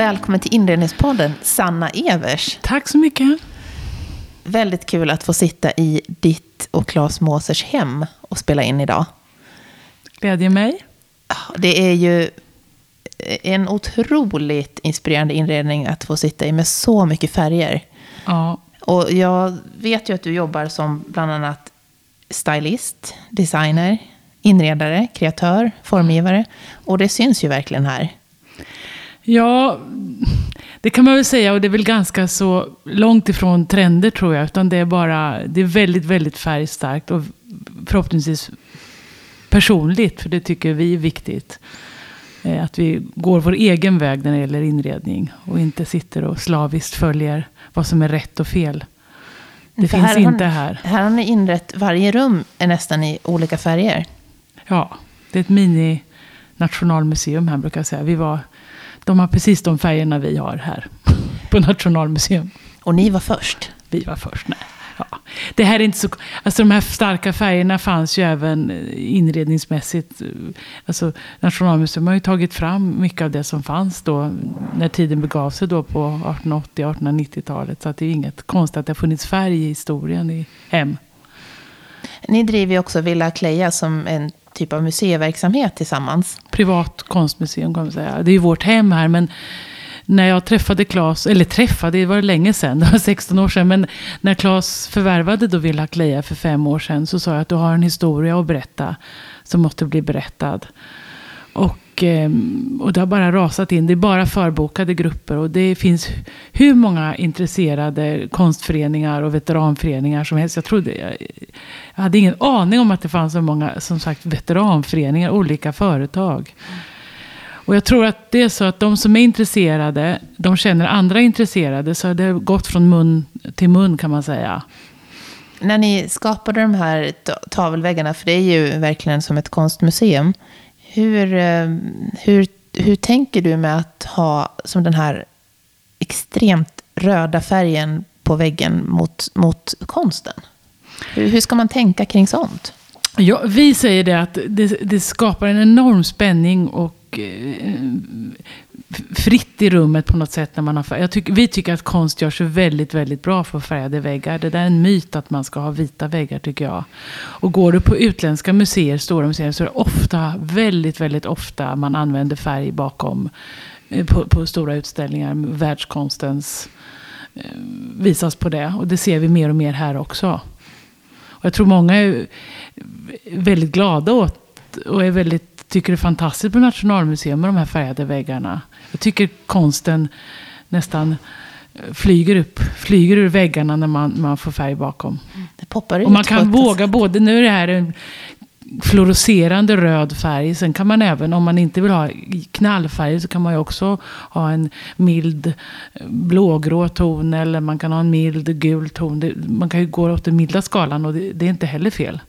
Välkommen till Inredningspodden, Sanna Evers. Tack så mycket. Väldigt kul att få sitta i ditt och Claes Måsers hem och spela in idag. Glädjer mig. Det är ju en otroligt inspirerande inredning att få sitta i med så mycket färger. Ja. Och jag vet ju att du jobbar som bland annat stylist, designer, inredare, kreatör, formgivare. Och det syns ju verkligen här. Ja, det kan man väl säga. Och det är väl ganska så långt ifrån trender tror jag. Utan det är bara, det är väldigt, väldigt färgstarkt. Och förhoppningsvis personligt. För det tycker vi är viktigt. Eh, att vi går vår egen väg när det gäller inredning. Och inte sitter och slaviskt följer vad som är rätt och fel. Det För finns här inte ni- här. Här har ni inrett, varje rum är nästan i olika färger. Ja, det är ett mini nationalmuseum här brukar jag säga. Vi var, de har precis de färgerna vi har här på Nationalmuseum. Och ni var först. Vi var först. Nej. Ja. Det här är inte så, alltså de här starka färgerna fanns ju även eh, inredningsmässigt. Alltså Nationalmuseum har ju tagit fram mycket av det som fanns då när tiden begav sig då på 1880-1890-talet. Så att det är inget konstigt att det har funnits färg i historien i hem. Ni driver ju också Villa Kleja som en typ av museiverksamhet tillsammans. privat konstmuseum kan man säga. Det är ju vårt hem här. Men när jag träffade Claes, eller träffade, det var länge sedan, det var 16 år sedan. Men när Claes förvärvade då Villa Kleja för fem år sedan så sa jag att du har en historia att berätta som måste bli berättad. Och, ehm, och det har bara rasat in. Det är bara förbokade grupper. Och det finns hur många intresserade konstföreningar och veteranföreningar som helst. Jag, trodde, jag hade ingen aning om att det fanns så många som sagt, veteranföreningar, olika företag. Och jag tror att det är så att de som är intresserade, de känner andra intresserade. Så det har gått från mun till mun kan man säga. När ni skapade de här tavelväggarna, för det är ju verkligen som ett konstmuseum. Hur, eh, hur, hur tänker du med att ha som den här extremt röda färgen på väggen mot, mot konsten? Hur, hur ska man tänka kring sånt? Ja, vi säger det att det, det skapar en enorm spänning och eh, fritt i rummet på något sätt. när man har färg. Jag tycker, Vi tycker att konst gör sig väldigt, väldigt bra för färgade väggar. Det där är en myt att man ska ha vita väggar tycker jag. Och går du på utländska museer, stora museer, så är det ofta, väldigt, väldigt ofta man använder färg bakom eh, på, på stora utställningar. Världskonstens eh, visas på det. Och det ser vi mer och mer här också. Och jag tror många är väldigt glada åt och är väldigt, tycker det är fantastiskt på Nationalmuseum med de här färgade väggarna. Jag tycker konsten nästan flyger upp, flyger ur väggarna när man, man får färg bakom. Det poppar ut Och man kan våga både, nu är det här en fluorescerande röd färg. Sen kan man även, om man inte vill ha knallfärg, så kan man ju också ha en mild eh, blågrå ton. Eller man kan ha en mild gul ton. Det, man kan ju gå åt den milda skalan och det, det är inte heller fel.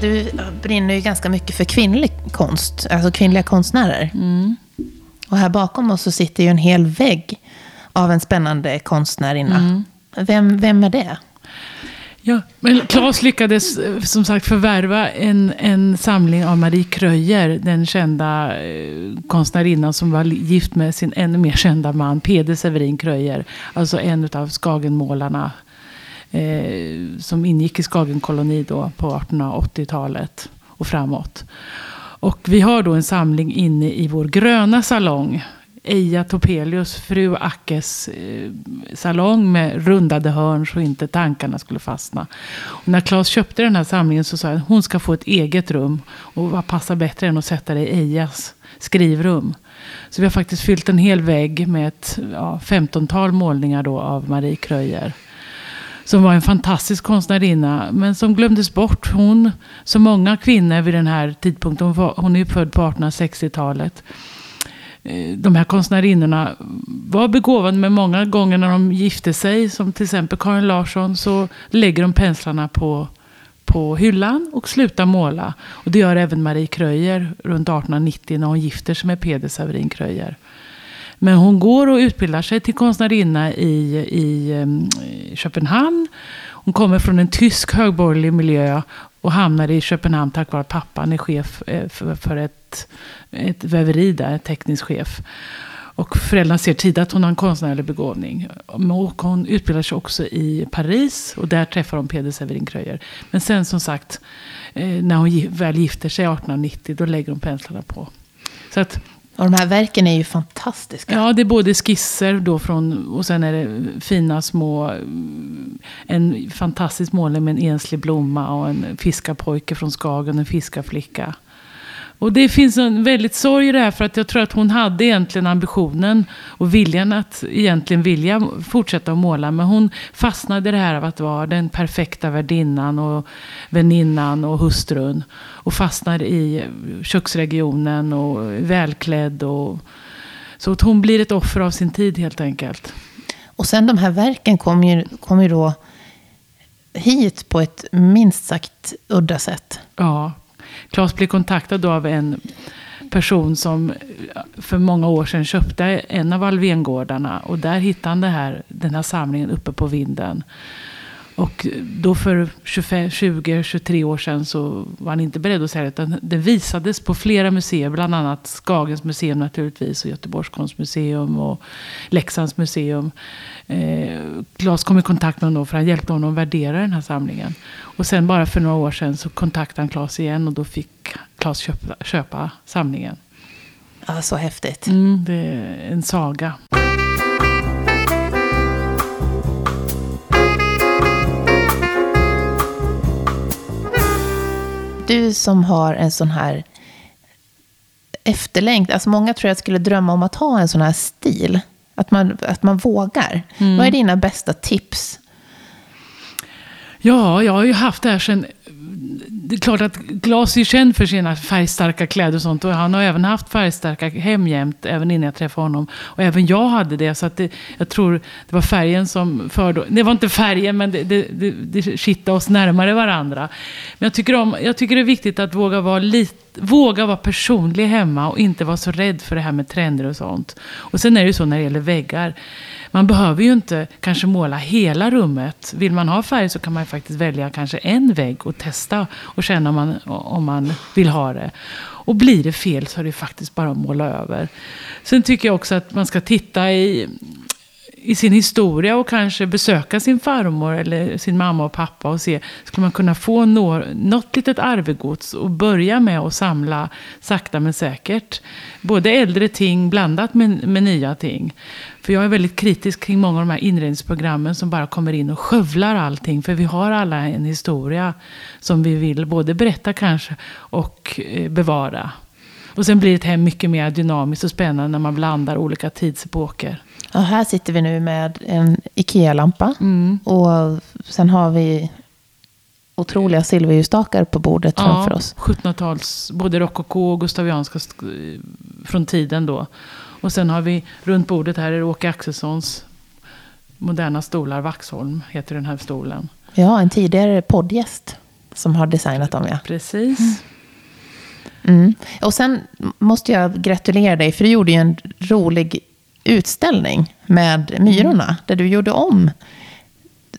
Du brinner ju ganska mycket för kvinnlig konst, alltså kvinnliga konstnärer. Mm. Och här bakom oss så sitter ju en hel vägg av en spännande konstnärinna. Mm. Vem, vem är det? Ja, men Claes lyckades eh, som sagt förvärva en, en samling av Marie Kröyer, den kända eh, konstnärinnan som var gift med sin ännu mer kända man, Peder Severin Kröyer. Alltså en av Skagenmålarna eh, som ingick i Skagenkoloni då på 1880-talet och framåt. Och vi har då en samling inne i vår gröna salong. Eija Topelius, fru Ackes eh, salong med rundade hörn så inte tankarna skulle fastna. Och när Claes köpte den här samlingen så sa han att hon ska få ett eget rum. Och vad passar bättre än att sätta det i Eijas skrivrum. Så vi har faktiskt fyllt en hel vägg med ett ja, 15-tal målningar då av Marie Kröyer som var en fantastisk konstnärinna, men som glömdes bort. Hon, som många kvinnor vid den här tidpunkten, hon, var, hon är ju född på 1860-talet. Eh, de här konstnärinnorna var begåvade, men många gånger när de gifte sig, som till exempel Karin Larsson, så lägger de penslarna på, på hyllan och slutar måla. Och det gör även Marie Kröyer runt 1890 när hon gifter sig med Peder Severin Kröyer. Men hon går och utbildar sig till konstnärinna i, i, ehm, i Köpenhamn. Hon kommer från en tysk högborgerlig miljö och hamnar i Köpenhamn tack vare att pappan är chef eh, för ett, ett väveri där, teknisk chef. Och föräldrarna ser tidigt att hon har en konstnärlig begåvning. Och hon utbildar sig också i Paris och där träffar hon Peder Severin Kröyer. Men sen som sagt, eh, när hon väl gifter sig 1890, då lägger hon penslarna på. Så att, och de här verken är ju fantastiska. Ja, det är både skisser då från, och sen är det fina små, en fantastisk målning med en enslig blomma och en fiskarpojke från Skagen, en fiskarflicka. Och det finns en väldigt sorg i det här för att jag tror att hon hade egentligen ambitionen och viljan att egentligen vilja fortsätta att måla. Men hon fastnade i det här av att vara den perfekta värdinnan och väninnan och hustrun. Och fastnade i köksregionen och välklädd. Och, så att hon blir ett offer av sin tid helt enkelt. Och sen de här verken kom ju, kom ju då hit på ett minst sagt udda sätt. Ja, Claes blev kontaktad av en person som för många år sedan köpte en av Alvengårdarna. Och där hittade han det här, den här samlingen uppe på vinden. Och då för 20-23 år sedan så var han inte beredd att säga det. Utan det visades på flera museer. Bland annat Skagens museum naturligtvis. Och Göteborgs konstmuseum och Leksands museum. Eh, Claes kom i kontakt med honom för han hjälpte honom att värdera den här samlingen. Och sen bara för några år sedan så kontaktade han Claes igen. Och då fick Claes köpa, köpa samlingen. Ja, så häftigt. Mm, det är en saga. Du som har en sån här efterlängt, alltså många tror jag skulle drömma om att ha en sån här stil. Att man, att man vågar. Mm. Vad är dina bästa tips? Ja, jag har ju haft det här sedan det är klart att Glas är känd för sina färgstarka kläder och sånt. Och han har även haft färgstarka hem jämt, även innan jag träffade honom. Och även jag hade det. Så att det, jag tror det var färgen som förde... Det var inte färgen, men det, det, det, det kittade oss närmare varandra. Men jag tycker, om, jag tycker det är viktigt att våga vara lite våga vara personlig hemma och inte vara så rädd för det här med trender och sånt. Och sen är det ju så när det gäller väggar. Man behöver ju inte kanske måla hela rummet. Vill man ha färg så kan man faktiskt välja kanske en vägg och testa och känna om man, om man vill ha det. Och blir det fel så är det faktiskt bara att måla över. Sen tycker jag också att man ska titta i i sin historia och kanske besöka sin farmor eller sin mamma och pappa och se, skulle man kunna få något, något litet arvegods och börja med att samla sakta men säkert. Både äldre ting blandat med, med nya ting. För jag är väldigt kritisk kring många av de här inredningsprogrammen som bara kommer in och skövlar allting. För vi har alla en historia som vi vill både berätta kanske och eh, bevara. Och sen blir ett hem mycket mer dynamiskt och spännande när man blandar olika tidsepoker. Ja, här sitter vi nu med en Ikea-lampa. Mm. Och sen har vi otroliga silverljusstakar på bordet ja, framför oss. 1700-tals, både rokoko och gustavianska från tiden då. Och sen har vi runt bordet här är Åke Axelssons moderna stolar. Vaxholm heter den här stolen. Ja, en tidigare poddgäst som har designat dem. Ja. Precis. Mm. Mm. Och sen måste jag gratulera dig, för du gjorde ju en rolig utställning med Myrorna, mm. där du gjorde om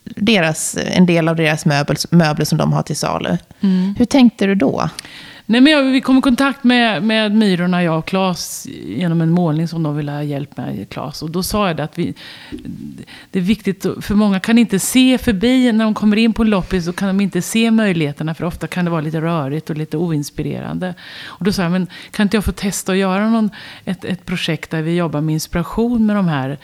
deras, en del av deras möbel, möbler som de har till salu. Mm. Hur tänkte du då? Nej, men jag, vi kom i kontakt med, med Myrorna, jag och Claes, genom en målning som de ville ha hjälp med, Claes. Och då sa jag det att vi, det är viktigt, för många kan inte se förbi, när de kommer in på en loppis så kan de inte se möjligheterna, för ofta kan det vara lite rörigt och lite oinspirerande. Och då sa jag, men kan inte jag få testa att göra någon, ett, ett projekt där vi jobbar med inspiration med de här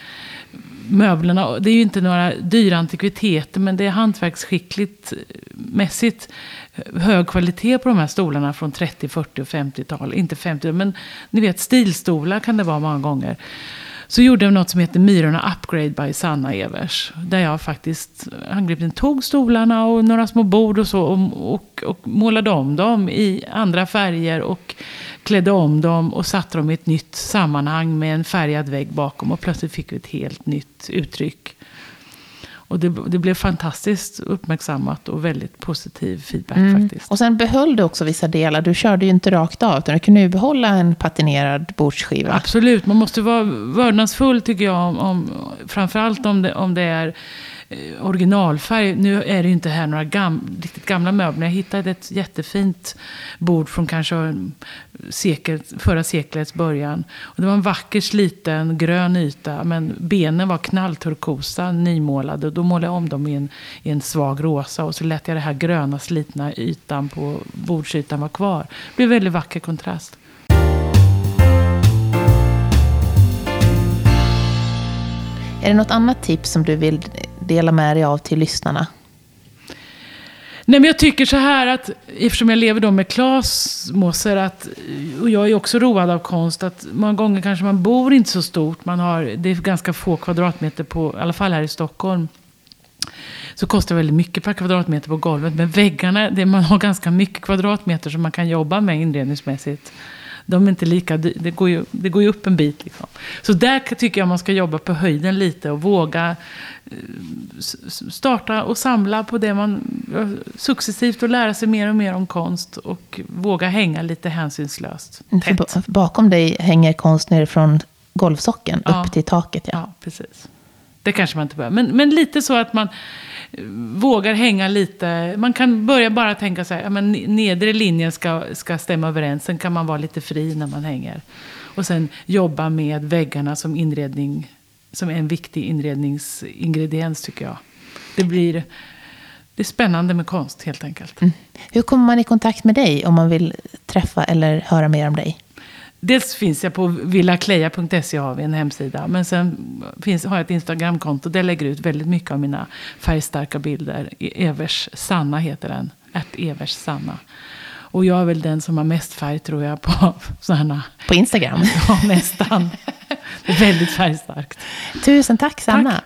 möblerna. Det är ju inte några dyra antikviteter, men det är hantverksskickligt eh, mässigt eh, hög kvalitet på de här stolarna från 30, 40 och 50-tal. Inte 50, men ni vet stilstolar kan det vara många gånger. Så gjorde jag något som heter Myrorna Upgrade by Sanna Evers. Där jag faktiskt angripit tog stolarna och några små bord och så och, och, och målade om dem i andra färger och klädde om dem och satte dem i ett nytt sammanhang med en färgad vägg bakom. Och plötsligt fick vi ett helt nytt uttryck. Och det, det, blev fantastiskt uppmärksammat och väldigt positiv feedback mm. faktiskt. Och sen behöll du också vissa delar. Du körde ju inte rakt av, utan du kunde ju behålla en patinerad bordsskiva. Absolut, man måste vara vördnadsfull tycker jag. Om, om, framförallt om det, om det är Eh, originalfärg. Nu är det ju inte här några gam, riktigt gamla möbler. Jag hittade ett jättefint bord från kanske sekel, förra seklets början. Och det var en vacker sliten grön yta. Men benen var knallturkosa, nymålade. Och då målade jag om dem i en, i en svag rosa. Och så lät jag det här gröna slitna ytan på bordsytan vara kvar. Det blev en väldigt vacker kontrast. Är det något annat tips som du vill dela med dig av till lyssnarna? Nej, men jag tycker så här att, eftersom jag lever då med Klas Moser, att, och jag är också road av konst, att många gånger kanske man bor inte så stort. Man har, det är ganska få kvadratmeter, på, i alla fall här i Stockholm. Så kostar det väldigt mycket per kvadratmeter på golvet. Men väggarna, det, man har ganska mycket kvadratmeter som man kan jobba med inredningsmässigt de är inte lika det går, ju, det går ju upp en bit. Liksom. Så där tycker jag man ska jobba på höjden lite och våga eh, starta och samla på det man successivt och lära sig mer och mer om konst och våga hänga lite hänsynslöst. Mm, tätt. Bakom dig hänger konst ner från golvsocken ja. upp till taket. Ja. ja, precis. Det kanske man inte behöver. Men, men lite så att man vågar hänga lite. Man kan börja bara tänka så här, ja, men nedre linjen ska, ska stämma överens. Sen kan man vara lite fri när man hänger. Och sen jobba med väggarna som inredning, som en viktig inredningsingrediens tycker jag. Det blir det är spännande med konst helt enkelt. Mm. Hur kommer man i kontakt med dig om man vill träffa eller höra mer om dig? Dels finns jag på villakleja.se har vi en hemsida. Men sen finns, har jag ett Instagramkonto där jag lägger ut väldigt mycket av mina färgstarka bilder. Evers Sanna heter den. Att Evers Sanna. Och jag är väl den som har mest färg tror jag på sådana. På Instagram? Ja, nästan. Det är väldigt färgstarkt. Tusen tack Sanna. Tack.